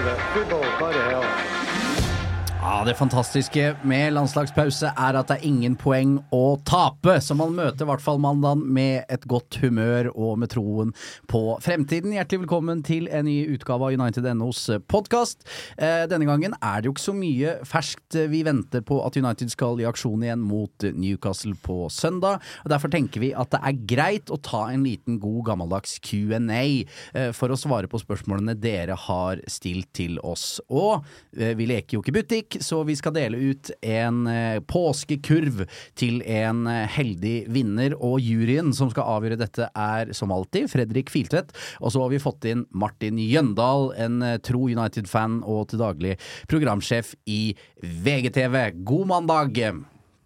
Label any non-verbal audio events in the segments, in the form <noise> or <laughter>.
that ball by the hell. Ja, Det fantastiske med landslagspause er at det er ingen poeng å tape, så man møter i hvert fall mandagen med et godt humør og med troen på fremtiden. Hjertelig velkommen til en ny utgave av United.nos podkast. Eh, denne gangen er det jo ikke så mye ferskt. Vi venter på at United skal i aksjon igjen mot Newcastle på søndag. og Derfor tenker vi at det er greit å ta en liten god gammeldags Q&A eh, for å svare på spørsmålene dere har stilt til oss. Og eh, vi leker jo ikke butikk så vi skal dele ut en eh, påskekurv til en eh, heldig vinner. Og juryen som skal avgjøre dette er som alltid Fredrik Filtvedt. Og så har vi fått inn Martin Jøndal, en eh, tro United-fan og til daglig programsjef i VGTV. God mandag!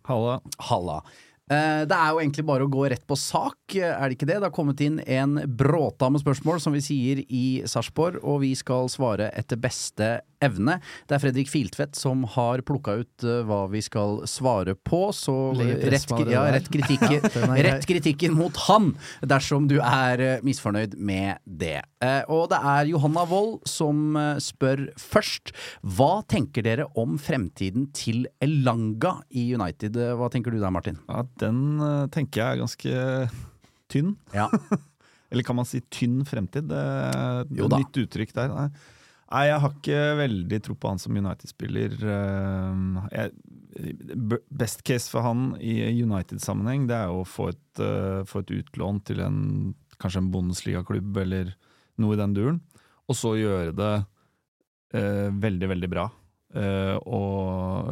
Halla. Halla. Det er jo egentlig bare å gå rett på sak, er det ikke det? Det har kommet inn en bråta med spørsmål, som vi sier i Sarpsborg, og vi skal svare etter beste evne. Det er Fredrik Filtvedt som har plukka ut eh, hva vi skal svare på, så rett, ja, rett, kritikken, <laughs> rett kritikken mot han dersom du er eh, misfornøyd med det. Eh, Og det er Johanna Wold som spør først. Hva tenker dere om fremtiden til Elanga i United? Hva tenker du der, Martin? Ja, den tenker jeg er ganske tynn. Ja. <laughs> Eller kan man si tynn fremtid? Det er Jo da. et nytt uttrykk der. Nei. Nei, jeg har ikke veldig tro på han som United-spiller. Eh, Best case for han i United-sammenheng, det er jo å få et, eh, få et utlån til en kanskje en Bundesliga-klubb eller noe i den duren, og så gjøre det eh, veldig, veldig bra. Eh, og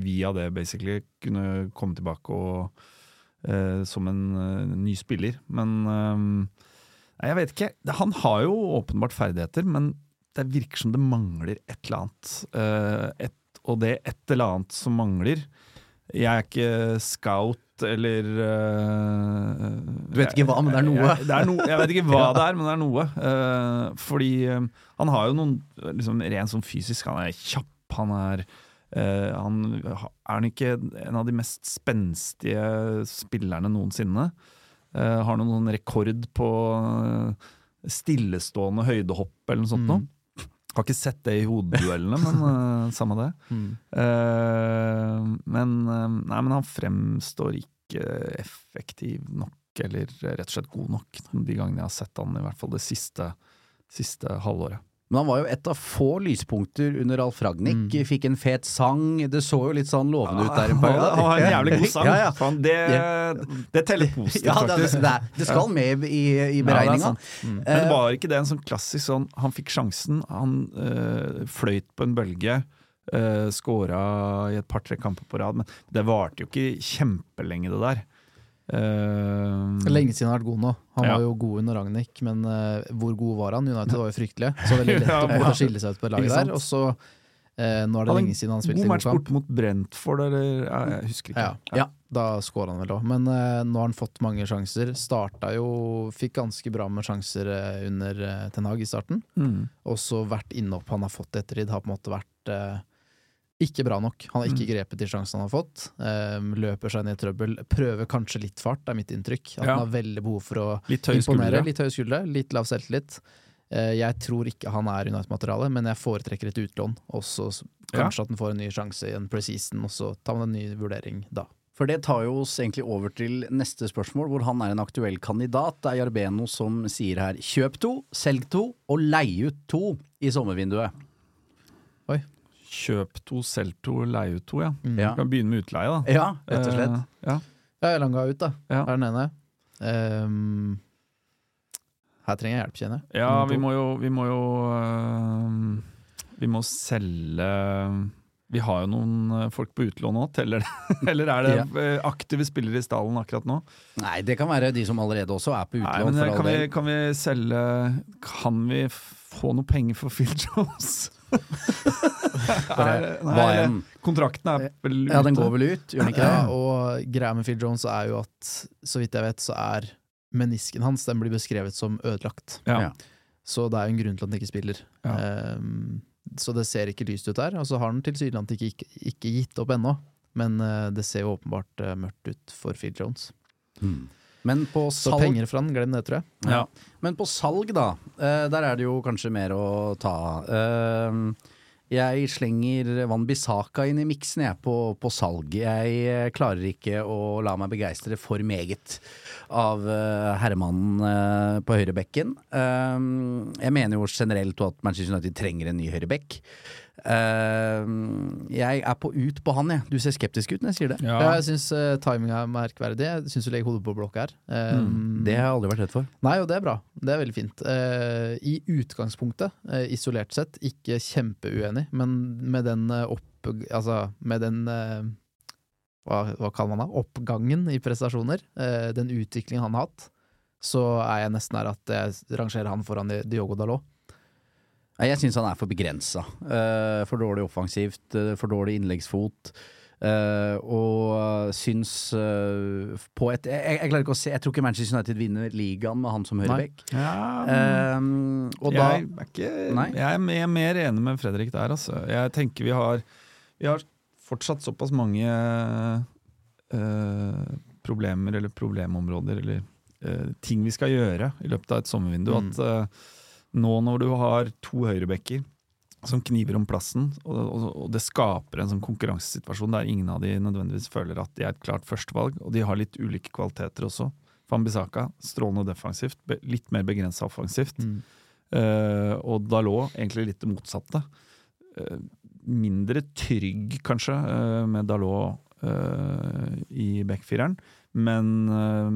via det basically kunne komme tilbake og, eh, som en eh, ny spiller. Men nei, jeg vet ikke. Han har jo åpenbart ferdigheter, men det virker som det mangler et eller annet. Eh, et, og det et eller annet som mangler Jeg er ikke scout eller uh, Du vet ikke hva, men det er noe. Jeg, det er no, jeg vet ikke hva <laughs> det er, men det er noe. Uh, fordi eh, han har jo noen liksom, Rent sånn fysisk, han er kjapp, han er uh, han, Er han ikke en av de mest spenstige spillerne noensinne? Har noen sånn rekord på stillestående høydehopp eller noe sånt noe. Har ikke sett det i hodeduellene, men uh, <laughs> samme det. Eh, men, uh, nei, men han fremstår ikke effektiv nok, eller rett og slett god nok, de gangene jeg har sett han, i hvert fall det siste, siste halvåret. Men han var jo et av få lyspunkter under Alf Ragnhild. Fikk en fet sang. Det så jo litt sånn lovende ut der en periode. han har en <laughs> jævlig god sang. Ja, ja. Fan, det, det teller positivt, Ja, det, faktisk. det, det skal med i, i er beregninga. Mm. Men var ikke det en sånn klassisk sånn Han fikk sjansen, han øh, fløyt på en bølge, uh, Skåra i et par-tre kamper på rad, men det varte jo ikke kjempelenge, det der. Uh, Lenge siden han har vært god nå. Han Ja. var jo god under Ragnhild, men uh, hvor god var han? United var jo fryktelige. Så veldig <laughs> lett Ja, å ja. skille seg ut på det laget der. Og så uh, Nå er det lenge siden han spilte God godkamp match god kamp. bort mot Brentford, eller Jeg husker ikke. Ja, ja. Da skåra han vel òg. Men nå har han fått mange sjanser. Starta jo Fikk ganske bra med sjanser under Ten Hag i starten. Mm. Og så vært innopp han har fått etter ettertid, har på en måte vært Ikke bra nok. Han har ikke Mm. grepet de sjansene han har fått. Um, løper seg ned i trøbbel. Prøver kanskje litt fart, er mitt inntrykk. At Ja. han har veldig behov for å Litt imponere. Litt høye skuldre, litt lav selvtillit. Uh, jeg tror ikke han er United-materiale, men jeg foretrekker et utlån. Også kanskje Ja. at han får en ny sjanse i en preseason, og så tar man en ny vurdering da. For det tar jo oss egentlig over til neste spørsmål, hvor han er en aktuell kandidat. Det er Jarbeno som sier her kjøp to, selg to og leie ut to i sommervinduet. Kjøp to, selg to, leie ut to, ja. Ja. Kan begynne med utleie, da. ja, rett og slett. Uh, ja. Ja, Langa ut, da. Ja. Er den ene. Um, her trenger jeg hjelp, kjenner jeg. Ja, vi må jo Vi må jo uh, Vi må selge Vi har jo noen øh, folk på utlån òg, teller det? <laughs> Eller er det Ja. aktive spillere i stallen akkurat nå? Nei, det kan være de som allerede også er på Nei, utlån, men for all kan vi, kan vi selge Kan vi få noe penger for Phil Jones? Bare, hva enn? Kontrakten er vel ute? Ja, den går vel ut, gjør den ikke Ja, det? og greia med Phil Jones er jo at, så vidt jeg vet, så er menisken hans Den blir beskrevet som ødelagt. Ja. Ja. Så det er jo en grunn til at han ikke spiller. Ja. Um, så det ser ikke lyst ut der. Og så har han tilsynelatende ikke, ikke, ikke gitt opp ennå. Men uh, det ser jo åpenbart uh, mørkt ut for Phil Jones. Mm. Men på Så salg penger fra den, glem det, tror jeg. Ja. Men på salg, da. eh, der er det jo kanskje mer å ta av. Eh, jeg slenger Van Bissaka inn i miksen, jeg, på, på salg. Jeg eh, klarer ikke å la meg begeistre for meget av uh, herremannen på høyrebekken. Jeg mener jo generelt at Manchester United trenger en ny høyrebekk. Eh, jeg er på ut på han, jeg. Du ser skeptisk ut når jeg sier det. Ja, jeg syns uh, timinga er merkverdig. Jeg syns du legger hodet på blokka her. Um, Det har jeg aldri vært redd for. Nei, og det er bra. Det er veldig fint. Eh, I utgangspunktet, eh, isolert sett, ikke kjempeuenig, men med den eh, opp... Altså, med den eh, hva, hva kaller man det? Oppgangen i prestasjoner, eh, den utviklingen han har hatt, så er jeg nesten her at jeg rangerer han foran Diogo Dalot. Jeg syns han er for begrensa. Eh, for dårlig offensivt, eh, for dårlig innleggsfot. eh, og syns på et jeg, jeg klarer ikke å se Jeg tror ikke Manchester United vinner ligaen med han som høyrebekk. Ja, um, og da jeg, er ikke, jeg er mer, enig med Fredrik der. Altså. Jeg tenker vi har, vi har fortsatt såpass mange eh, problemer eller problemområder eller eh, ting vi skal gjøre i løpet av et sommervindu. Mm. At eh, nå når du har to høyrebekker som kniver om plassen, og, og, og det skaper en sånn konkurransesituasjon der ingen av de nødvendigvis føler at de er et klart førstevalg, og de har litt ulike kvaliteter også. Fambisaka, strålende defensivt, litt mer begrensa offensivt. Mm. Uh, og Dalot egentlig litt det motsatte. Uh, mindre trygg, kanskje, eh, med Dalot i backfireren, men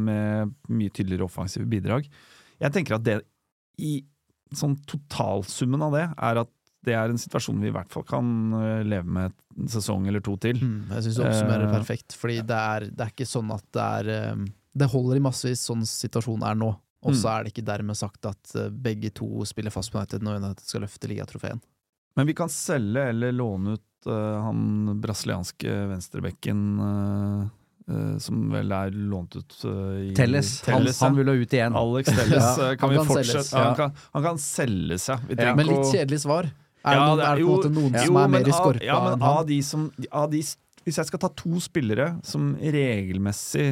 med mye tydeligere offensive bidrag. Jeg tenker at det i sånn totalsummen av det er at det er en situasjon vi i hvert fall kan eh, leve med en sesong eller to til. Mm, jeg syns du oppsummerer Eh, perfekt, fordi det er, det er ikke sånn at det er eh, Det holder i massevis sånn situasjonen er nå, og så Mm. er det ikke dermed sagt at begge to spiller fast på United når United skal løfte ligatrofeen. Men vi kan selge eller låne ut uh, han brasilianske venstrebekken eh, som vel er lånt ut eh, i Telles. Han, Telles, ja. han vil ha ut igjen. Alex Telles Ja, eh, kan han vi kan fortsette ja. han, kan, han kan selges, ja. Vi Ja. Men litt kjedelig svar. Er, Ja, det, noen, er det på en måte noen jo, som er men mer i skorpa ja, men enn av han? de som, av de, Hvis jeg skal ta to spillere som regelmessig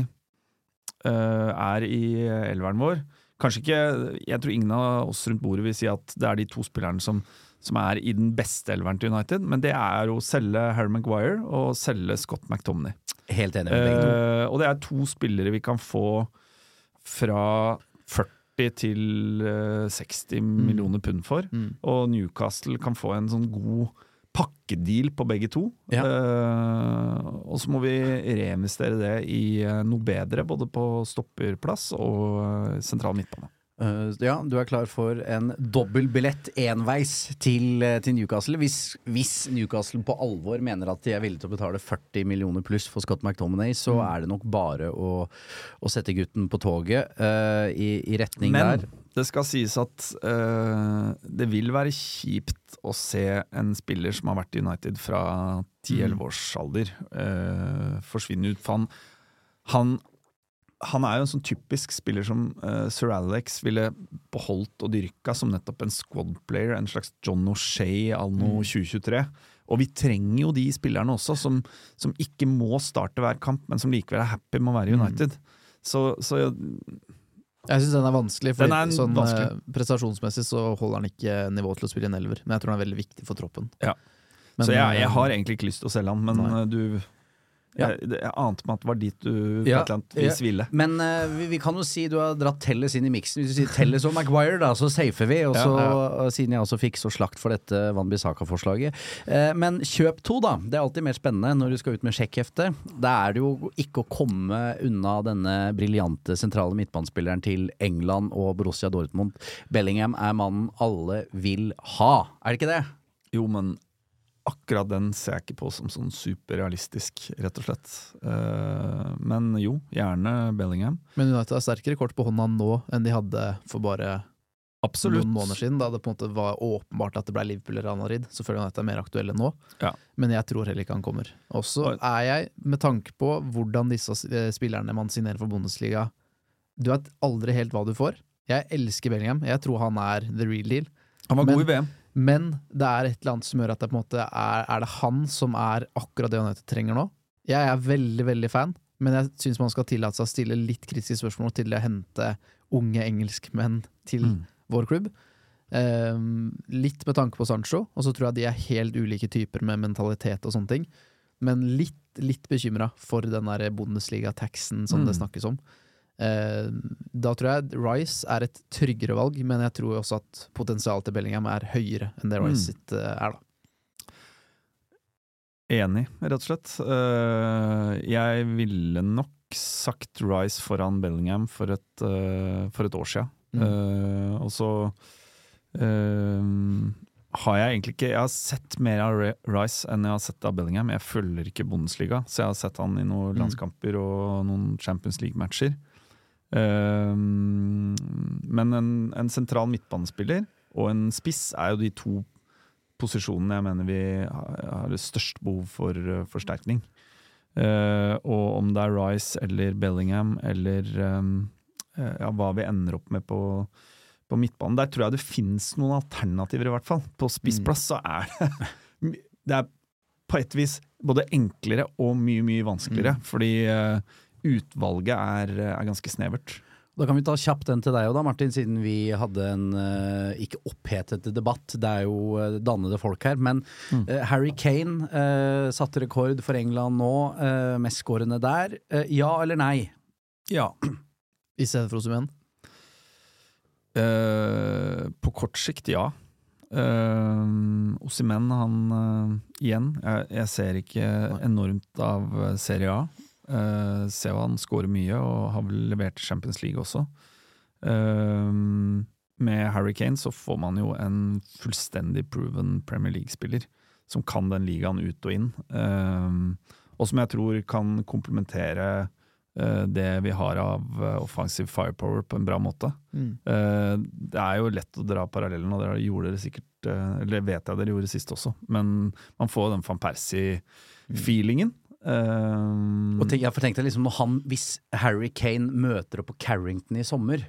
uh, er i elveren vår Kanskje ikke Jeg tror ingen av oss rundt bordet vil si at det er de to spillerne som, som er i den beste elveren til United, men det er å selge Harry Maguire og selge Scott McTomney. Helt enig med begge to. Eh, og det er to spillere vi kan få fra 40 til eh, 60 millioner pund for. Mm. Og Newcastle kan få en sånn god pakkedeal på begge to. Ja. Uh, og så må vi reinvestere det i noe bedre, både på stopperplass og sentral midtbane. Eh, ja, du er klar for en dobbeltbillett enveis til, eh, til Newcastle. Hvis, hvis Newcastle på alvor mener at de er villige til å betale 40 millioner pluss for Scott McTominay, så Mm. er det nok bare å, å sette gutten på toget uh, i, i retning Men der. det skal sies at uh, det vil være kjipt å se en spiller som har vært i United fra 10-11 års alder, forsvinne ut. For han, han, han er jo en sånn typisk spiller som uh, sir Alex ville beholdt og dyrka som nettopp en squad player, en slags John O'Shay anno 2023. Og vi trenger jo de spillerne også, som, som ikke må starte hver kamp, men som likevel er happy med å være United. Mm. United. Så, så Jeg syns den er vanskelig, for sånn, eh, prestasjonsmessig så holder han ikke nivået til å spille en elver, men jeg tror han er veldig viktig for troppen. Ja. Men, så jeg, jeg eh, har egentlig ikke lyst til å selge han, men Nei. du Ja. jeg, jeg ante meg at det var dit du på Ja, et eller annet vis ville. Men uh, vi, vi kan jo si du har dratt Telles inn i miksen. Hvis du sier Telles og Maguire, da, så safer vi. Og Ja, så, og Siden jeg også fikk så slakt for dette Van Bissaka-forslaget. Uh, men kjøp to, da. Det er alltid mer spennende når du skal ut med sjekkhefte. Da er det jo ikke å komme unna denne briljante sentrale midtbanespilleren til England og Borussia Dortmund. Bellingham er mannen alle vil ha, er det ikke det? Jo, men akkurat den ser jeg ikke på som sånn superrealistisk, rett og slett. Eh, men jo, gjerne Bellingham. Men United har sterkere kort på hånda nå enn de hadde for bare Absolutt. noen måneder siden, da det på en måte var åpenbart at det ble Liverpool eller Real Madrid. Selvfølgelig United er mer aktuelle nå, Ja. men jeg tror heller ikke han kommer. Og så er jeg, med tanke på hvordan disse eh, spillerne man signerer for Bundesliga Du vet aldri helt hva du får. Jeg elsker Bellingham, jeg tror han er the real deal. Han var Men- god i VM. Men det er et eller annet som gjør at det på en måte er, er det han som er akkurat det United trenger nå. Jeg er veldig, veldig fan, men jeg syns man skal tillate seg å stille litt kritiske spørsmål til å hente unge engelskmenn til Mm. vår klubb. Um, litt med tanke på Sancho, og så tror jeg de er helt ulike typer med mentalitet og sånne ting. Men litt, litt bekymra for den der Bundesliga-taxen som det Mm. snakkes om. Ehm, da tror jeg Rice er et tryggere valg, men jeg tror også at potensialet til Bellingham er høyere enn det Rice Mm. sitt eh, er, da. Enig, rett og slett. Eh, jeg ville nok sagt Rice foran Bellingham for et, eh, for et år siden. Mm. Eh, og så eh, har jeg egentlig ikke Jeg har sett mer av Rice enn jeg har sett av Bellingham. Jeg følger ikke Bundesliga, så jeg har sett han i noen Mm. landskamper og noen Champions League-matcher. Eh, men en, en sentral midtbanespiller og en spiss er jo de to posisjonene jeg mener vi har det størst behov for eh, forsterkning. Eh, og om det er Rice eller Bellingham eller um, eh, ja, hva vi ender opp med på, på midtbanen. Der tror jeg det finnes noen alternativer, i hvert fall. På spissplass så er <laughs> det Det er på et vis både enklere og mye, mye vanskeligere. Fordi eh, utvalget er, er ganske snevert. Da kan vi ta kjapt den til deg òg, da, Martin, siden vi hadde en uh, ikke opphetet debatt. Det er jo uh, dannede folk her. Men eh, Harry Kane eh, satte rekord for England nå, uh, mestskårende der. Ja eller nei? Ja. I stedet for Osimhen. Uh, på kort sikt, ja. Uh, Osimen, han uh, igjen jeg, jeg ser ikke enormt av Serie A. Uh, han skårer mye, og har vel levert Champions League også. Uh, med Harry Kane så får man jo en fullstendig proven Premier League-spiller som kan den ligaen ut og inn. uh, og som jeg tror kan komplementere det vi har av offensive firepower på en bra måte. Eh, det er jo lett å dra parallellen, og det gjorde det sikkert Eller vet jeg dere gjorde sist også, men man får den van Persie-feelingen. Eh, Og tenk, jeg liksom han, Hvis Harry Kane møter opp på Carrington i sommer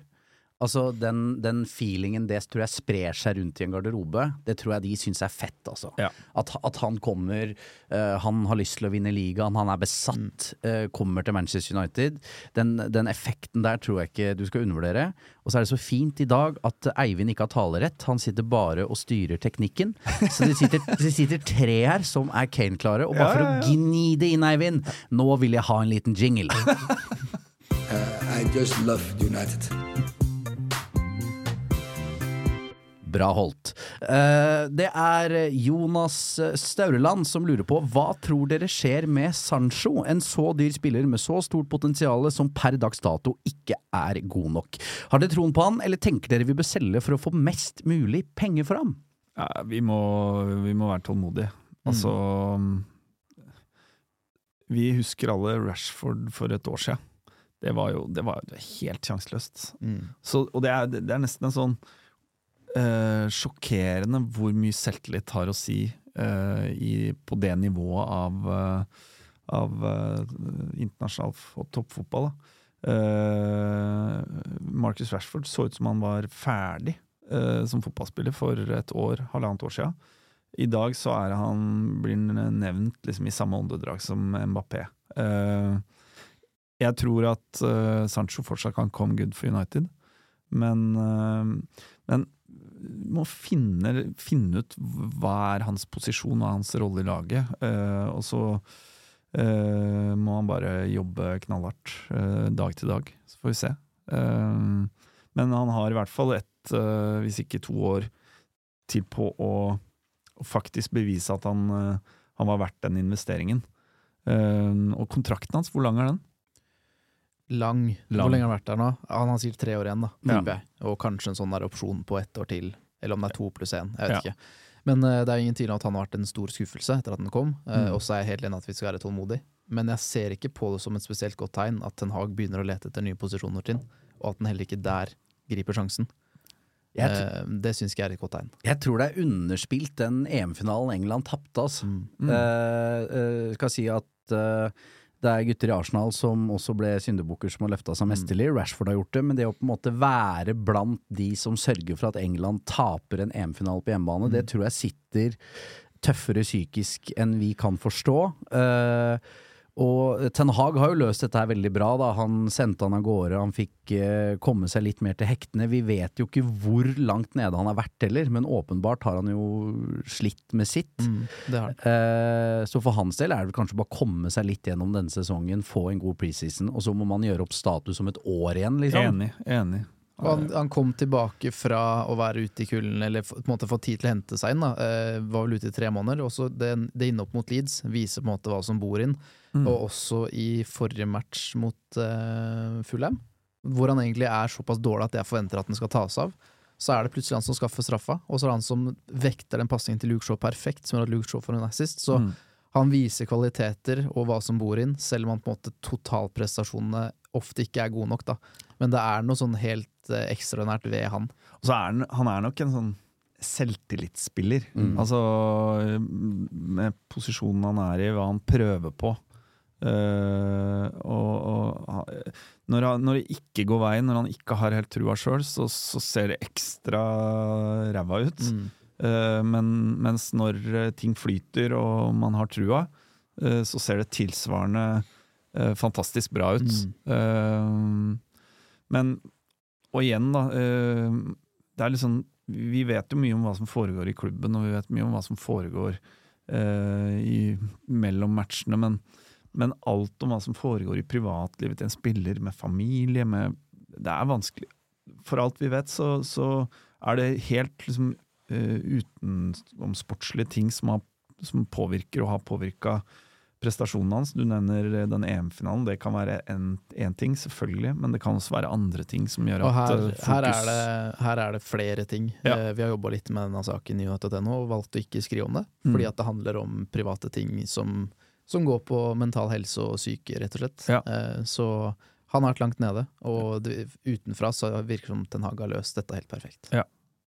Altså den, den feelingen det tror jeg sprer seg rundt i en garderobe, det tror jeg de syns er fett. Altså. Ja. At, at han kommer, uh, han har lyst til å vinne ligaen, han er besatt, eh, kommer til Manchester United. Den, den effekten der tror jeg ikke du skal undervurdere. Og så er det så fint i dag at Eivind ikke har talerett, han sitter bare og styrer teknikken. Så det sitter, <laughs> det sitter tre her som er Kane-klare, og bare Ja, for ja, for å gni det inn, Eivind, nå vil jeg ha en liten jingle. <laughs> I just love United. Bra holdt. Eh, det er Jonas Staureland som lurer på hva tror dere skjer med Sancho, en så dyr spiller med så stort potensial som per dags dato ikke er god nok. Har dere troen på han, eller tenker dere vi bør selge for å få mest mulig penger for ham? Ja, vi, må, vi må være tålmodige. Altså Vi husker alle Rashford for et år siden. Det var jo det var helt sjanseløst. Mm. og det er, det er nesten en sånn eh, sjokkerende hvor mye selvtillit har å si eh, i, på det nivået av, eh, av eh, internasjonal og toppfotball. Eh, Marcus Rashford så ut som han var ferdig som fotballspiller for et år, halvannet år siden. I dag så er han, blir han nevnt liksom i samme åndedrag som Mbappé. Jeg tror at Sancho fortsatt kan come good for United, men, men må finne, finne ut hva er hans posisjon og hans rolle i laget. Uh, og så uh, må han bare jobbe knallhardt uh, dag til dag. Så får vi se. Men han har i hvert fall ett, hvis ikke to år, til på å, å faktisk bevise at han, han var verdt den investeringen. Og kontrakten hans, hvor lang er den? Lang. Lang. Hvor lenge har han vært der nå? Han har sikkert tre år igjen, da, Ja. Og kanskje en sånn der opsjon på ett år til. Eller om det er to pluss én, jeg vet Ja. ikke. Men uh, det er ingen tvil om at han har vært en stor skuffelse etter at den kom. Uh, Mm. Og så er jeg helt enig at vi skal være tålmodige. Men jeg ser ikke på det som et spesielt godt tegn at Ten Hag begynner å lete etter nye posisjoner til, og at han heller ikke der griper sjansen. Eh, det syns jeg er et godt tegn. jeg tror det er underspilt den EM-finalen England tapte, altså. Mm. Eh, skal si at det er gutter i Arsenal som også ble syndebukker som har løfta seg mesterlig. Rashford har gjort det, men det å på en måte være blant de som sørger for at England taper en EM-finale på hjemmebane, det tror jeg sitter tøffere psykisk enn vi kan forstå. Eh, og Ten Hag har jo løst dette her veldig bra. da Han sendte han av gårde, han fikk eh, komme seg litt mer til hektene. Vi vet jo ikke hvor langt nede han har vært heller, men åpenbart har han jo slitt med sitt. Det har han. Eh, så for hans del er det kanskje bare å komme seg litt gjennom denne sesongen, få en god preseason, og så må man gjøre opp status om et år igjen, liksom. Enig. enig. Og han, han kom tilbake fra å være ute i kulden, eller på en måte få tid til å hente seg inn. Da. Eh, var vel ute i tre måneder. Også det, det inne opp mot Leeds viser på en måte hva som bor inn. Mm. Og også i forrige match mot uh, Fulham, hvor han egentlig er såpass dårlig at jeg forventer at den skal tas av. Så er det plutselig han som skaffer straffa, og så er det han som vekter den pasningen til Luke Shaw perfekt, som gjør at Luke Shaw får en assist. Så Mm. han viser kvaliteter og hva som bor inn, selv om han på en måte totalprestasjonene ofte ikke er gode nok. da. Men det er noe sånn helt uh, ekstraordinært ved han. Og så er han, han er nok en sånn selvtillitsspiller. Mm. Altså med posisjonen han er i, hva han prøver på. Eh, og, og når, han, når det ikke går veien, når han ikke har helt trua sjøl, så, så ser det ekstra ræva ut. Mm. Uh, men, mens når eh, ting flyter og man har trua, uh, så ser det tilsvarende fantastisk bra ut. Mm. Men Og igjen, da. det er sånn Vi vet jo mye om hva som foregår i klubben, og vi vet mye om hva som foregår i, mellom matchene, men, men alt om hva som foregår i privatlivet til en spiller, med familie, med Det er vanskelig. For alt vi vet, så, så er det helt liksom uh, utenomsportslige ting som, har, som påvirker og har påvirka prestasjonen hans. Du nevner eh, den EM-finalen. Det kan være én ting, selvfølgelig, men det kan også være andre ting som gjør at her, eh, fokus her, er det, her er det flere ting. Ja. Eh, vi har jobba litt med denne saken i nyhet.no og valgt å ikke skrive om det. Mm. Fordi at det handler om private ting som, som går på mental helse og syke, rett og slett. Ja. Eh, så han har vært langt nede, og det, utenfra så virker det som Ten Hag har løst dette helt perfekt.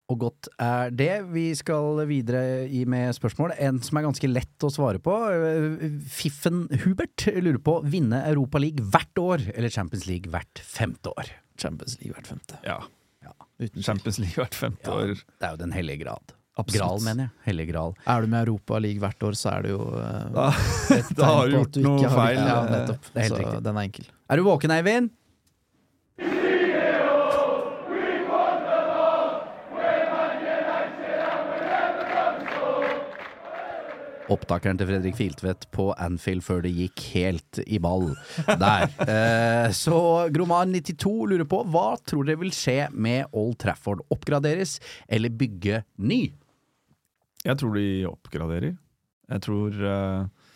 Og godt er det. Vi skal videre i med spørsmål. En som er ganske lett å svare på. Eh, Fiffen Hubert lurer på vinne Europa League hvert år eller Champions League hvert femte år. Champions League hvert femte. Ja. Uten. Champions League hvert femte Ja. år. Det er jo den hellige grad. Absolutt. Gral, mener jeg. Hellig gral. Er du med Europa League hvert år, så er det jo eh, Da, et <laughs> da har du på gjort at du noe ikke har- feil. Ja, nettopp. det er helt så riktig. den er enkel. Er du våken, Eivind? Opptakeren til Fredrik Filtvedt på Anfield før det gikk helt i ball. Der. <laughs> Eh, så Gromar92 lurer på hva tror dere vil skje med Old Trafford? Oppgraderes eller bygge ny? Jeg tror de oppgraderer. Jeg tror eh,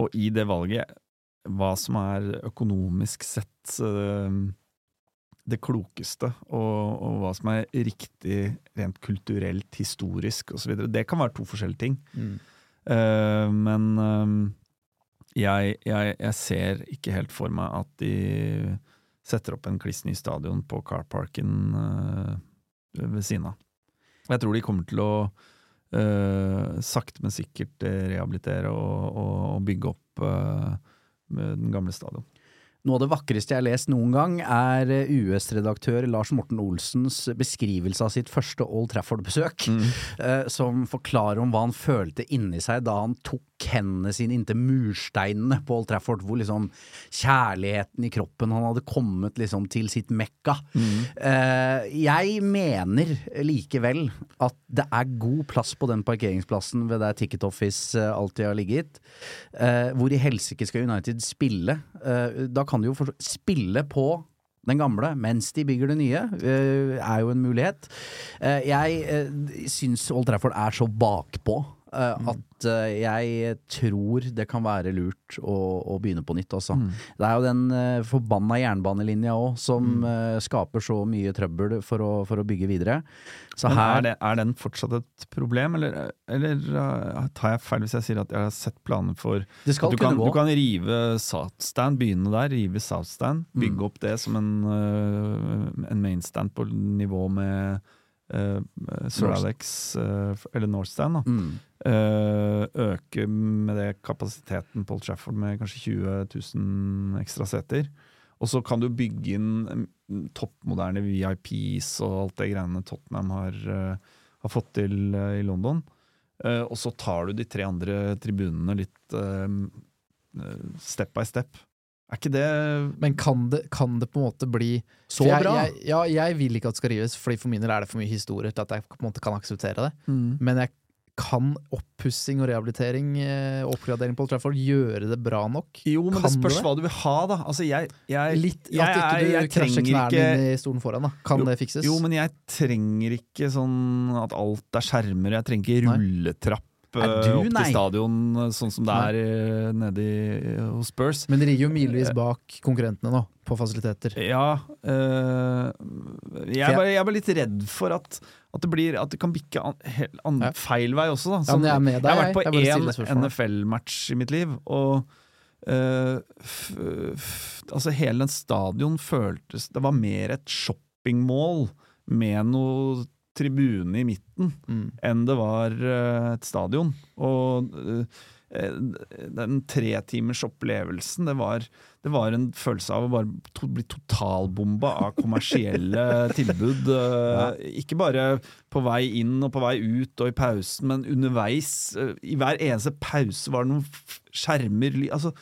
Og i det valget, hva som er økonomisk sett eh, det klokeste, og, og hva som er riktig rent kulturelt, historisk osv., det kan være to forskjellige ting. Mm. Uh, men uh, jeg, jeg, jeg ser ikke helt for meg at de setter opp en kliss ny stadion på carparken uh, ved siden av. Jeg tror de kommer til å eh, sakte, men sikkert eh, rehabilitere og, og, og bygge opp uh, med den gamle stadion. Noe av det vakreste jeg har lest noen gang, er US-redaktør Lars Morten Olsens beskrivelse av sitt første Old Trafford-besøk, eh, som forklarer om hva han følte inni seg da han tok hendene sine inntil mursteinene på Old Trafford, hvor liksom kjærligheten i kroppen Han hadde kommet liksom til sitt mekka. Eh, jeg mener likevel at det er god plass på den parkeringsplassen ved der Ticket Office eh, alltid har ligget. Uh, hvor i helsike skal United spille? Uh, da kan de jo spille på den gamle mens de bygger det nye, er jo en mulighet. Jeg uh, syns Old Trafford er så bakpå at eh, jeg tror det kan være lurt å, å begynne på nytt, også. Det er jo den uh, forbanna jernbanelinja òg som eh, skaper så mye trøbbel for å, for å bygge videre. Her er, det, er den fortsatt et problem, eller, eller tar jeg feil hvis jeg sier at jeg har sett planer for Det skal du kan, du kan rive Southstand, begynne der, rive Southstand, Mm. bygge opp det som en, en mainstand på nivå med Sir North- Alex, uh, eller Northstand. Da. mm. Uh, øke med det kapasiteten Paul Trafford med kanskje 20 000 ekstra seter. Og så kan du bygge inn mm, toppmoderne VIPs og alt det greiene Tottenham har, har fått til i London. Og så tar du de tre andre tribunene litt step by step. Er ikke det Men kan det, kan det på en måte bli Så jeg, bra! Jeg, ja, jeg vil ikke at det skal rives, Fordi for min del er det for mye historie til at jeg på en måte kan akseptere det. Men jeg kan oppussing og rehabilitering eh, oppgradering på Old Trafford gjøre det bra nok? Jo, men Kan det spørs det? hva du vil ha, da. Altså, jeg, jeg, Litt jeg, At ikke du jeg krasjer knærne ikke- inn i stolen foran. da Kan Jo, det fikses? Jo, men jeg trenger ikke sånn at alt er skjermer. Jeg trenger ikke rulletrapp du- opp nei. til stadion, eh, sånn som det er nedi nede hos Spurs. Men de ligger jo milevis bak konkurrentene nå, på fasiliteter. Ja Øh, jeg, er bare, jeg er bare litt redd for at, at, det, blir, at det kan bikke an, an, feil vei også. Da. Ja, Sånn, men jeg med jeg har vært på én. NFL-match i mitt liv, og øh, f, f, altså hele den stadion føltes Det var mer et shoppingmål med noe tribune i midten Mm. enn det var eh, et stadion. Og eh, den tretimers opplevelsen, det var, det var en følelse av å bare to, bli totalbomba av kommersielle <laughs> tilbud. Ja. Ikke bare på vei inn og på vei ut og i pausen, men underveis. eh, I hver eneste pause var det noen skjermer altså,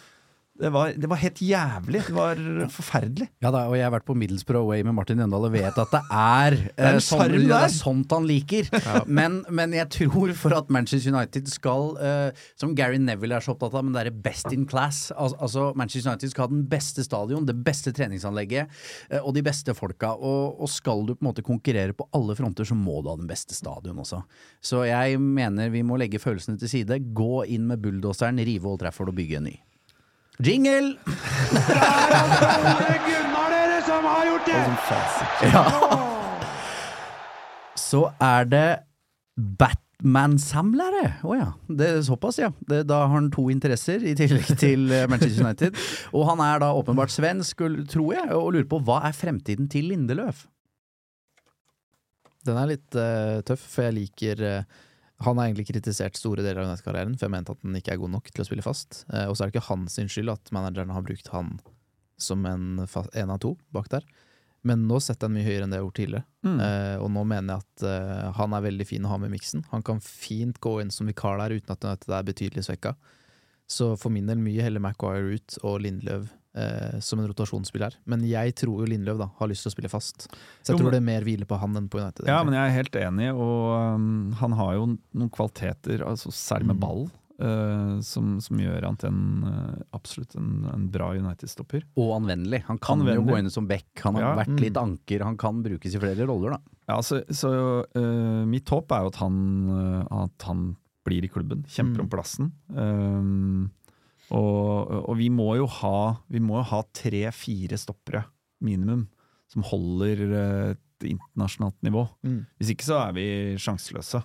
det, var, det var helt jævlig. Det var forferdelig. Ja da, og jeg har vært på Middlesbrough Away med Martin Jøndal og vet at det er, <laughs> er eh, sånn, ja, det er sånt han liker. <laughs> Men, men jeg tror for at Manchester United skal, uh, som Gary Neville er så opptatt av, men det er best in class. Al altså Manchester United skal ha den beste stadion, det beste treningsanlegget uh, og de beste folka. Og, og skal du på en måte konkurrere på alle fronter, så må du ha den beste stadion også. Så jeg mener vi må legge følelsene til side, gå inn med bulldoseren, rive Old Trafford og bygge en ny. Jingle! Ja. Så er det Batman-samlere. Å ja. Det er såpass, ja. Det, da har han to interesser i tillegg <laughs> til eh, Manchester United. Og han er da åpenbart svensk, tror jeg, og lurer på hva er fremtiden til Lindeløf? Den er litt uh, tøff, for jeg liker eh, Han har egentlig kritisert store deler av United-karrieren, for jeg mente at han ikke er god nok til å spille fast. Eh, og så er det ikke hans skyld at manageren har brukt han som en, en av to bak der. Men nå setter jeg den mye høyere enn det jeg har gjort tidligere. Mm. Uh, og nå mener jeg at uh, han er veldig fin å ha med i miksen. Han kan fint gå inn som vikar der uten at det er betydelig svekka. Så for min del mye heller Maguire ut og Lindløv eh, som en rotasjonsspiller. Men jeg tror jo Lindløv da har lyst til å spille fast. Så jeg Jo, tror det er mer hvile på han enn på United. Ja, egentlig. men jeg er helt enig, og um, han har jo noen kvaliteter, altså, særlig med Mm. ball, uh, som, som gjør han til en, uh, absolutt en, en bra United-stopper. Og anvendelig. Han kan jo gå inn som back, han har Ja. vært Mm. litt anker, han kan brukes i flere roller, da. Ja, så, så uh, mitt håp er jo at han, uh, at han blir i klubben, kjemper Mm. om plassen. Um, og, og vi må jo ha ha tre-fire stoppere, minimum, som holder et internasjonalt nivå. Mm. Hvis ikke så er vi sjanseløse.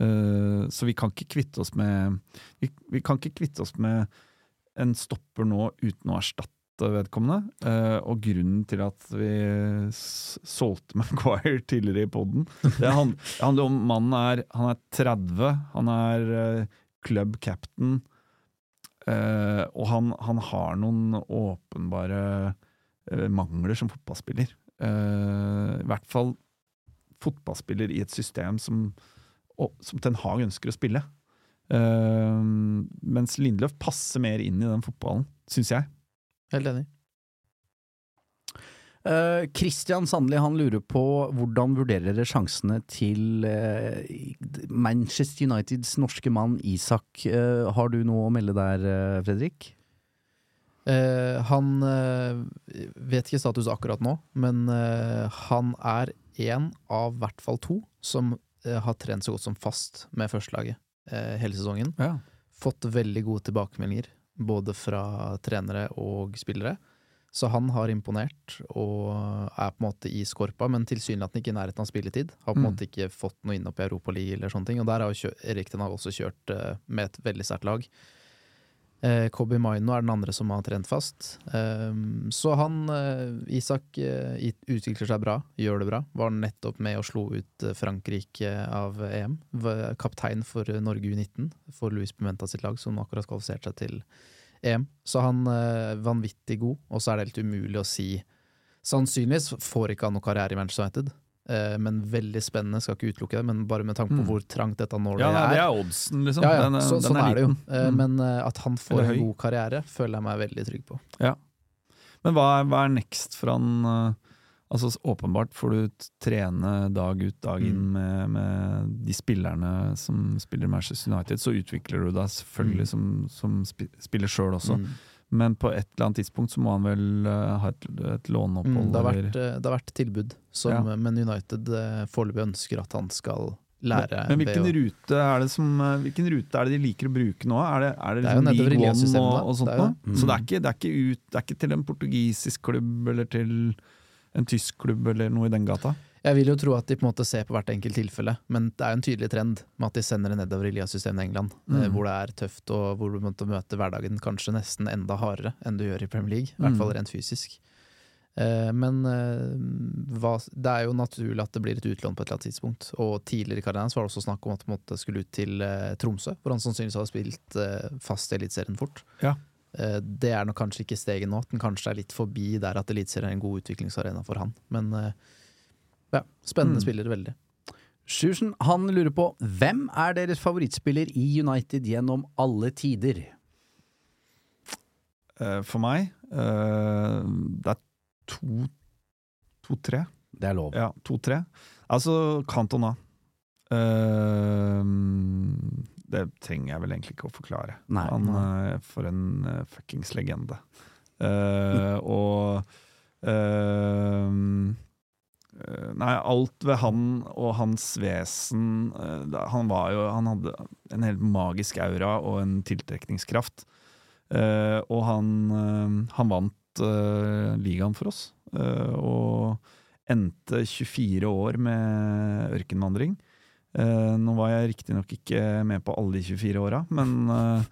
Eh, så vi kan ikke kvitte oss med vi, vi kan ikke kvitte oss med en stopper nå uten å erstatte vedkommende. Eh, og grunnen til at vi solgte <laughs> Maguire tidligere i poden, det hand- handler om mannen er, han er 30, han er eh, club captain. Eh, og han, han har noen åpenbare uh, mangler som fotballspiller. Uh, I hvert fall fotballspiller i et system som, og, som Ten Hag ønsker å spille. Mens Lindløf passer mer inn i den fotballen, syns jeg. Helt enig. Eh, uh, Sandli han lurer på hvordan vurderer dere sjansene til uh, Manchester Uniteds norske mann Isak. Uh, har du noe å melde der, Fredrik? Han vet ikke status akkurat nå, men han er én av i hvert fall to som har trent så godt som fast med førstelaget hele sesongen. Ja. Fått veldig gode tilbakemeldinger, både fra trenere og spillere. Så han har imponert, og er på en måte i skorpa, men tilsynelatende ikke i nærheten av spilletid. Har på en Mm. måte ikke fått noe inn opp i Europaligaen eller sånne ting. Og der har jo Hag også kjørt eh, med et veldig sterkt lag. Eh, Kobi Maino er den andre som har trent fast. Um, så han, eh, Isak, eh, utvikler seg bra, gjør det bra. Var nettopp med og slo ut eh, Frankrike av EM. Kaptein for eh, Norge U19, for Luis Pimenta sitt lag, som akkurat kvalifiserte seg til EM. Så han er vanvittig god, og så er det helt umulig å si Sannsynligvis får ikke han noe karriere i Manchester United, eh, men veldig spennende, skal ikke utelukke det. Men bare med tanke på Mm. hvor trangt dette nå Ja, nei, det er. er oddsen, liksom. Ja, ja, Den, er- så, den sånn er det jo. Eh, Mm. Men eh, at han får en god karriere, føler jeg meg veldig trygg på. Men hva er, hva er next for han? Altså Åpenbart får du trene dag ut dag inn Mm. med, med de spillerne som spiller Manchester United. Så utvikler du deg selvfølgelig Mm. som, som spiller sjøl også. Mm. Men på et eller annet tidspunkt så må han vel eh, ha et, et låneopphold? Mm, det, har vært, eh, det har vært tilbud, som, Ja. men United eh, foreløpig ønsker at han skal lære men, men hvilken rute det som Hvilken rute er det de liker å bruke nå? Er det, er det, Det er jo liksom League One og, og sånt Det jo mm. Så det er, ikke, det, er ikke ut, det er ikke til en portugisisk klubb eller til en tysk klubb eller noe i den gata? Jeg vil jo tro at de på en måte ser på hvert enkelt tilfelle, men det er jo en tydelig trend med at de sender det nedover i ligasystemet i England, eh, Mm. hvor det er tøft og hvor du måtte møte hverdagen kanskje nesten enda hardere enn du gjør i Premier League, i hvert Mm. fall rent fysisk. Eh, Men eh, det er jo naturlig at det blir et utlån på et eller annet tidspunkt. Og tidligere i karrieren var det også snakk om at han skulle ut til Tromsø, hvor han sannsynligvis hadde spilt fast i Eliteserien fort. Ja. Eh, Det er nok kanskje ikke steget nå, den kanskje er litt forbi der at Eliteserien er en god utviklingsarena for han. Men eh, ja, spennende Mm. spiller, veldig. Sjursen han lurer på hvem er deres favorittspiller i United gjennom alle tider? Eh, for meg eh, Det er to to-tre. Det er lov. Ja, to-tre. Altså Cantona. Eh, det trenger jeg vel egentlig ikke å forklare. Nei. Han er For en uh, fuckings legende. Uh, <laughs> og eh, eh, Nei, alt ved han og hans vesen eh, Han var jo Han hadde en helt magisk aura og en tiltrekningskraft. Eh, og han, eh, han vant eh, ligaen for oss. eh, og endte 24 år med ørkenvandring. Eh, nå var jeg riktignok ikke med på alle de 24 åra, men, uh,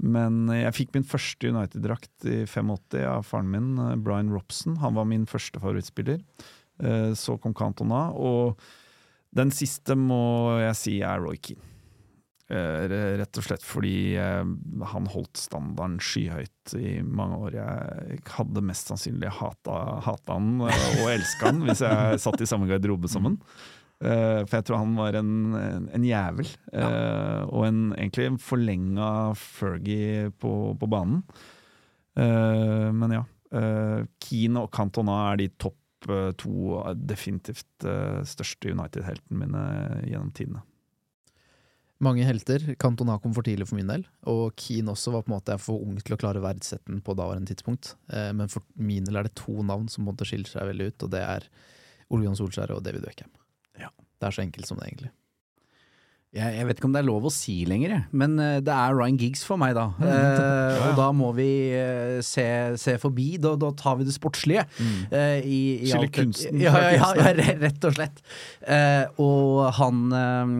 men jeg fikk min første United-drakt i 85 av faren min, uh, Brian Robson. Han var min første favorittspiller. Så kom Cantona, og den siste må jeg si er Roy Keane. Rett og slett fordi han holdt standarden skyhøyt i mange år. Jeg hadde mest sannsynlig hata, hata han og elska han hvis jeg satt i samme garderobe som han. Eh, For jeg tror han var en, en, en jævel. eh, Og en, egentlig en forlenga Fergie på, på banen. Uh, Men ja. Uh, Keane og Cantona er de topp to definitivt største United-heltene mine gjennom tidene. Mange helter. Cantona kom for tidlig for min del, og Keane også var på en måte jeg for ung til å klare verdsetten verdsette den på daværende tidspunkt. Men for min del er det to navn som på en måte skiller seg veldig ut, og det er Ole John Solskjær og David Beckham. Ja. Det er så enkelt som det, egentlig. Jeg, jeg vet ikke om det er lov å si lenger, men eh, det er Ryan Giggs for meg, da. Eh, og da må vi eh, se, se forbi. Da, da tar vi det sportslige. eh, i, i Skille kunsten Ja, ja, <laughs> rett og slett. Eh, og han eh,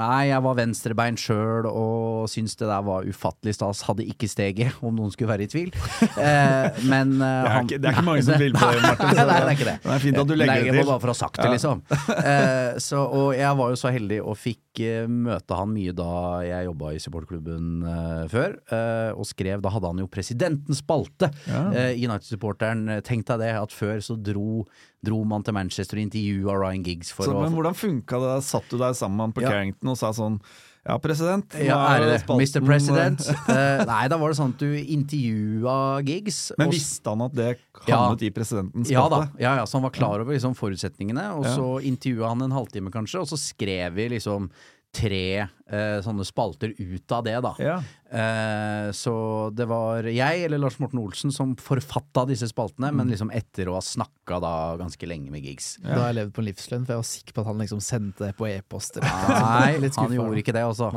Nei, jeg var venstrebeint sjøl og syntes det der var ufattelig stas. Hadde ikke steget, om noen skulle være i tvil. Eh, men <laughs> Det er, han- ikke, det er ikke mange som vil på det, Martin. <laughs> Nei, nei, det er ikke det. Det er fint at du legger det til. bare for å ha sagt det, liksom. Eh, så, og jeg var jo så heldig og fikk møte han mye da jeg jobba i supportklubben uh, før, uh, og skrev Da hadde han jo presidentens spalte. Ja. uh, United-supporteren, tenk deg det, at før så dro, dro man til Manchester og intervjua Ryan Giggs for Så, å men hvordan funka det? Satt du der sammen med han på Ja. Carrington og sa sånn Ja, president. ja, er det spalten- Mr. President? Uh, <laughs> nei, da var det sånn at du intervjua Giggs. Men visste han at det Ja. havnet i presidentens Ja da, spalte? ja, ja, så han var klar over liksom forutsetningene, og Ja. så intervjua han en halvtime kanskje, og så skrev vi liksom tre eh, sånne spalter ut av det, da. Ja. Eh, så det var jeg eller Lars Morten Olsen som forfatta disse spaltene, men liksom etter å ha snakka da ganske lenge med gigs. Da har jeg levd på en livslønn, for jeg var sikker på at han liksom sendte det på e-post. Nei, han gjorde ikke det, altså.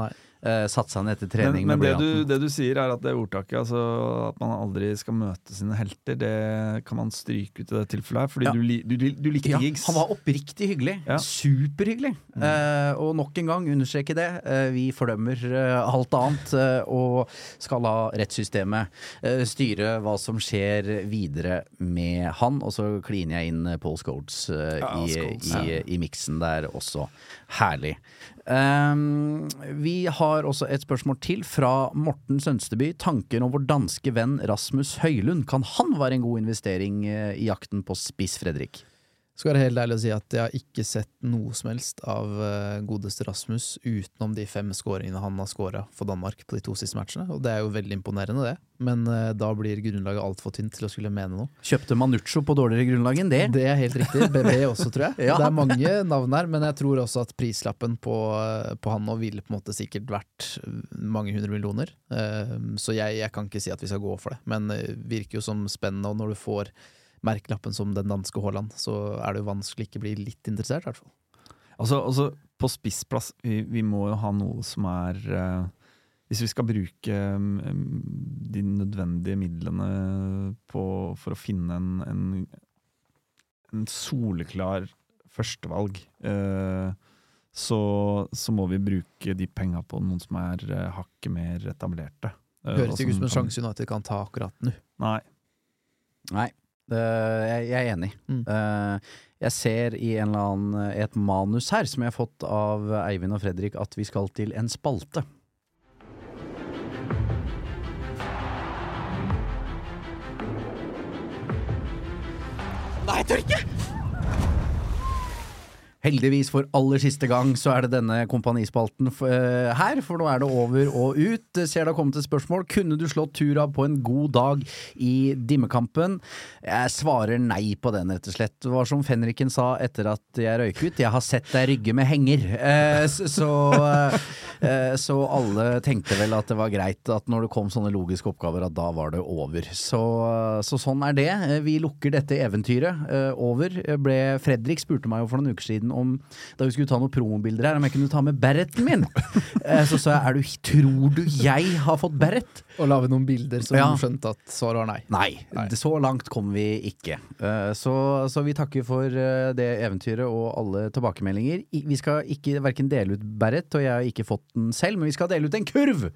Eh, Satsa ned etter trening men med det, du, det du sier er at det ordtaket, altså at man aldri skal møte sine helter, det kan man stryke ut i det tilfellet her, fordi Ja. du, du, du likte Ja, Giggs. han var oppriktig hyggelig. Ja. Superhyggelig. Eh, og nok en gang understreke det. eh, vi fordømmer eh, alt annet eh, og skal la rettssystemet eh, styre hva som skjer videre med han. Og så kliner jeg inn Paul Scholes i, i, ja. i miksen der også. Herlig. Um, vi har også et spørsmål til fra Morten Sønsteby. Tanken om vår danske venn Rasmus Høylund, kan han være en god investering eh, i jakten på spiss, Fredrik? Skal være helt ærlig å si at jeg har ikke sett noe som helst av eh, godeste Rasmus utenom de fem skåringene han har skåra for Danmark på de to siste matchene, og det er jo veldig imponerende, det. Men eh, da blir grunnlaget altfor tynt til å skulle mene noe. Kjøpte Manuccio på dårligere grunnlag enn det. Det er helt riktig. <laughs> BB også, tror jeg. Ja. Det er mange navn her, men jeg tror også at prislappen på, eh, på han nå ville på en måte sikkert vært mange hundre millioner. Så jeg, jeg kan ikke si at vi skal gå for det, men det virker jo som spennende, og når du får merkelappen som den danske Haaland, så er det jo vanskelig ikke bli litt interessert, i hvert fall. Altså, altså på spissplass, vi, vi må jo ha noe som er uh, Hvis vi skal bruke um, de nødvendige midlene på, for å finne en, en, en soleklar førstevalg, uh, så, så må vi bruke de penga på noen som er uh, hakket mer etablerte. Høres ikke ut som en sjanse United kan ta akkurat nå. Nei. Nei, jeg, jeg er enig. Mm. Eh, jeg ser i en eller annen, et manus her som jeg har fått av Eivind og Fredrik, at vi skal til en spalte. Nei, jeg tør ikke! Heldigvis for aller siste gang så er det denne kompanispalten eh, her, for nå er det over og ut. Det Ser det har kommet et spørsmål. Kunne du slått Tura på en god dag i dimmekampen? Jeg svarer nei på den, rett og slett. Det var som fenriken sa etter at jeg røyk ut, jeg har sett deg rygge med henger. Eh, så, eh, så alle tenkte vel at det var greit at når det kom sånne logiske oppgaver, at da var det over. Så, så sånn er det. Vi lukker dette eventyret over. Ble, Fredrik spurte meg jo for noen uker siden om da vi skulle ta noen promobilder her, om jeg kunne ta med Berretten min. Eh, Så sa jeg er du, tror du jeg har fått Berret? Og la vi noen bilder som Ja. skjønte at svaret var nei. Nei, Nei. så langt kom vi ikke. Eh, Så, så vi takker for eh, det eventyret og alle tilbakemeldinger. Vi skal ikke verken dele ut Berret, og jeg har ikke fått den selv, men vi skal dele ut en kurv!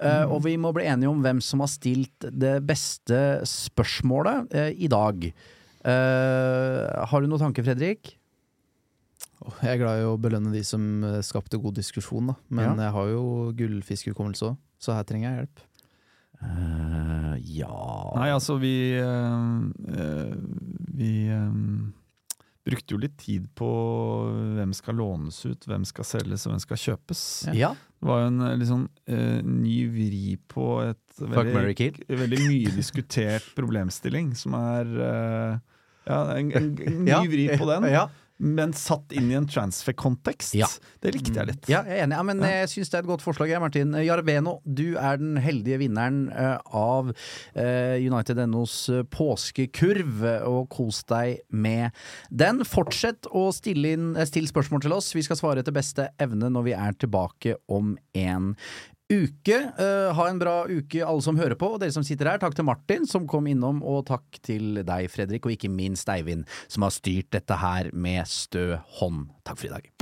Eh, Og vi må bli enige om hvem som har stilt det beste spørsmålet i dag. Uh, har du noen tanke, Fredrik? Jeg er glad i å belønne de som eh, skapte god diskusjon, da. men jeg har jo gullfiskhukommelse òg, så her trenger jeg hjelp. Uh, ja Nei, altså vi uh, eh, Vi eh, brukte jo litt tid på hvem skal lånes ut, hvem skal selges og hvem skal kjøpes. Ja. Det var jo en liksom, eh, ny vri på et Fuck, marry, <laughs> veldig, kill. veldig mye diskutert problemstilling, som er ja, en, en, en ny <laughs> Ja. vri på den, Ja. Men satt inn i en transfer-kontekst. Ja. Det likte jeg litt. Ja, jeg er enig. Ja, men jeg syns det er et godt forslag, Martin. Jarveno, du er den heldige vinneren eh, av eh, United NOs eh, påskekurv, og kos deg med den. Fortsett å stille, inn, eh, stille spørsmål til oss. Vi skal svare etter beste evne når vi er tilbake om en uke. Uh, ha en bra uke, alle som hører på, og dere som sitter her. Takk til Martin som kom innom, og takk til deg, Fredrik, og ikke minst Eivind, som har styrt dette her med stø hånd. Takk for i dag.